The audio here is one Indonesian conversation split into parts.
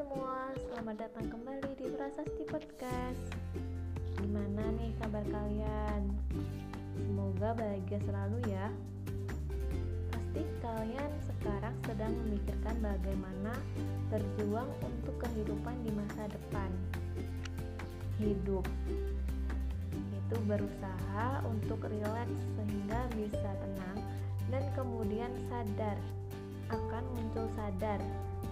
semua, selamat datang kembali di Prasasti Podcast. Gimana nih kabar kalian? Semoga bahagia selalu ya. Pasti kalian sekarang sedang memikirkan bagaimana berjuang untuk kehidupan di masa depan. Hidup. Itu berusaha untuk rileks sehingga bisa tenang dan kemudian sadar. Akan muncul sadar.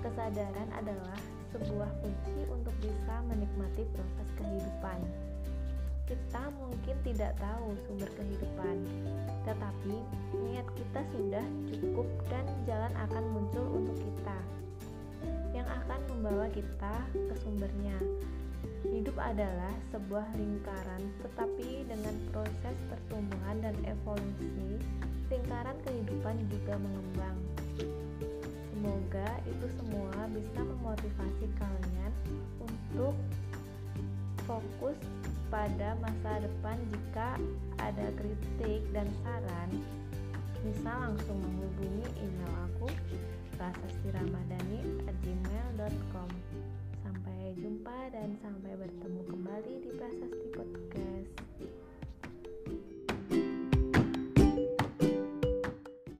Kesadaran adalah sebuah kunci untuk bisa menikmati proses kehidupan. Kita mungkin tidak tahu sumber kehidupan, tetapi niat kita sudah cukup dan jalan akan muncul untuk kita yang akan membawa kita ke sumbernya. Hidup adalah sebuah lingkaran, tetapi dengan proses pertumbuhan dan evolusi, lingkaran kehidupan juga mengembang. Semoga itu semua bisa memotivasi kalian untuk fokus pada masa depan jika ada kritik dan saran. Bisa langsung menghubungi email aku prasastiramadani@gmail.com sampai jumpa dan sampai bertemu kembali di Prasasti